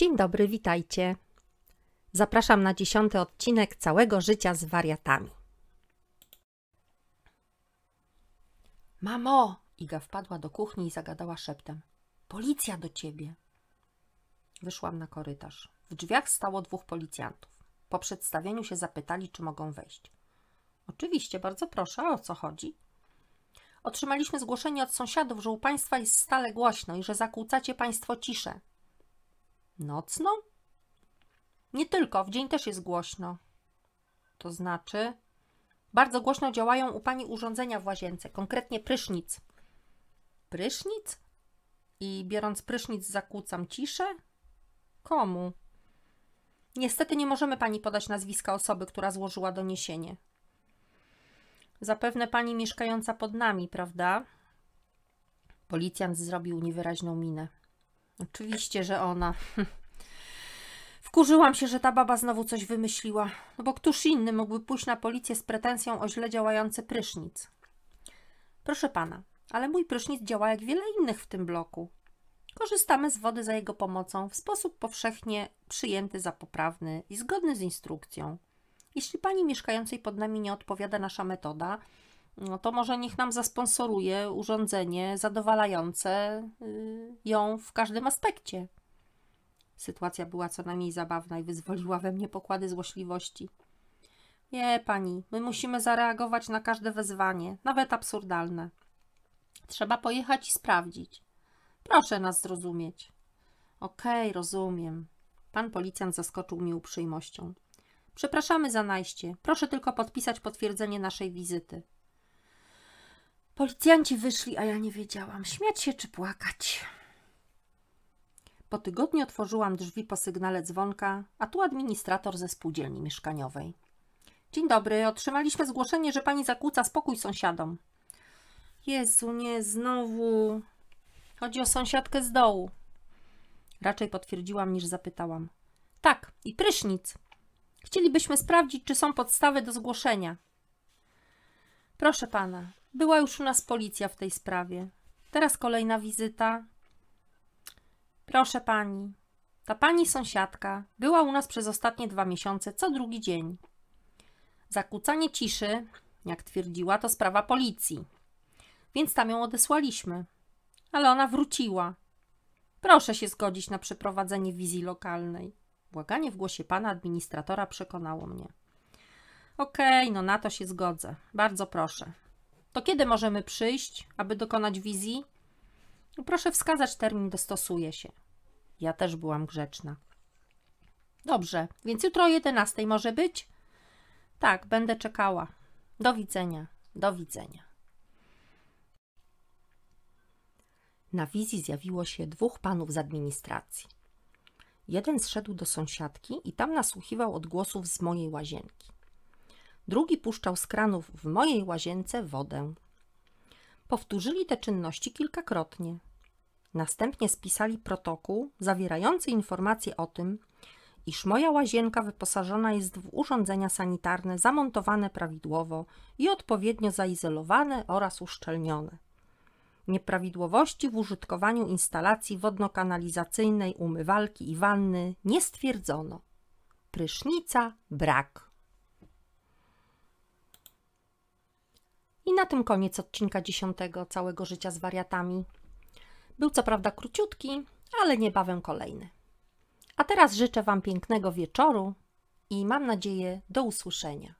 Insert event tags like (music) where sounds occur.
Dzień dobry, witajcie. Zapraszam na dziesiąty odcinek całego życia z wariatami. Mamo! Iga wpadła do kuchni i zagadała szeptem. Policja do ciebie. Wyszłam na korytarz. W drzwiach stało dwóch policjantów. Po przedstawieniu się zapytali, czy mogą wejść. Oczywiście, bardzo proszę, o co chodzi? Otrzymaliśmy zgłoszenie od sąsiadów, że u państwa jest stale głośno i że zakłócacie państwo ciszę. Nocną? Nie tylko, w dzień też jest głośno. To znaczy, bardzo głośno działają u pani urządzenia w łazience, konkretnie prysznic. Prysznic? I biorąc prysznic zakłócam ciszę? Komu? Niestety nie możemy pani podać nazwiska osoby, która złożyła doniesienie. Zapewne pani mieszkająca pod nami, prawda? Policjant zrobił niewyraźną minę. Oczywiście, że ona. (laughs) Wkurzyłam się, że ta baba znowu coś wymyśliła, no bo któż inny mógłby pójść na policję z pretensją o źle działający prysznic? Proszę pana, ale mój prysznic działa jak wiele innych w tym bloku. Korzystamy z wody za jego pomocą w sposób powszechnie przyjęty za poprawny i zgodny z instrukcją. Jeśli pani mieszkającej pod nami nie odpowiada nasza metoda, no to może niech nam zasponsoruje urządzenie zadowalające y, ją w każdym aspekcie. Sytuacja była co najmniej zabawna i wyzwoliła we mnie pokłady złośliwości. Nie, pani, my musimy zareagować na każde wezwanie, nawet absurdalne. Trzeba pojechać i sprawdzić. Proszę nas zrozumieć. Okej, okay, rozumiem. Pan policjant zaskoczył mnie uprzejmością. Przepraszamy za najście. Proszę tylko podpisać potwierdzenie naszej wizyty. Policjanci wyszli, a ja nie wiedziałam, śmiać się czy płakać. Po tygodniu otworzyłam drzwi po sygnale dzwonka, a tu administrator ze spółdzielni mieszkaniowej. Dzień dobry, otrzymaliśmy zgłoszenie, że pani zakłóca spokój sąsiadom. Jezu, nie, znowu. Chodzi o sąsiadkę z dołu. Raczej potwierdziłam niż zapytałam. Tak, i prysznic. Chcielibyśmy sprawdzić, czy są podstawy do zgłoszenia. Proszę pana, była już u nas policja w tej sprawie. Teraz kolejna wizyta. Proszę pani, ta pani sąsiadka była u nas przez ostatnie dwa miesiące co drugi dzień. Zakłócanie ciszy, jak twierdziła, to sprawa policji, więc tam ją odesłaliśmy. Ale ona wróciła. Proszę się zgodzić na przeprowadzenie wizji lokalnej. Błaganie w głosie pana administratora przekonało mnie. Okej, okay, no na to się zgodzę. Bardzo proszę. To kiedy możemy przyjść, aby dokonać wizji? Proszę wskazać termin, dostosuję się. Ja też byłam grzeczna. Dobrze, więc jutro o 11 może być? Tak, będę czekała. Do widzenia, do widzenia. Na wizji zjawiło się dwóch panów z administracji. Jeden zszedł do sąsiadki i tam nasłuchiwał odgłosów z mojej łazienki. Drugi puszczał z kranów w mojej łazience wodę. Powtórzyli te czynności kilkakrotnie. Następnie spisali protokół zawierający informacje o tym, iż moja łazienka wyposażona jest w urządzenia sanitarne zamontowane prawidłowo i odpowiednio zaizolowane oraz uszczelnione. Nieprawidłowości w użytkowaniu instalacji wodno-kanalizacyjnej, umywalki i wanny nie stwierdzono. Prysznica brak. I na tym koniec odcinka dziesiątego całego życia z wariatami. Był co prawda króciutki, ale niebawem kolejny. A teraz życzę Wam pięknego wieczoru i mam nadzieję do usłyszenia.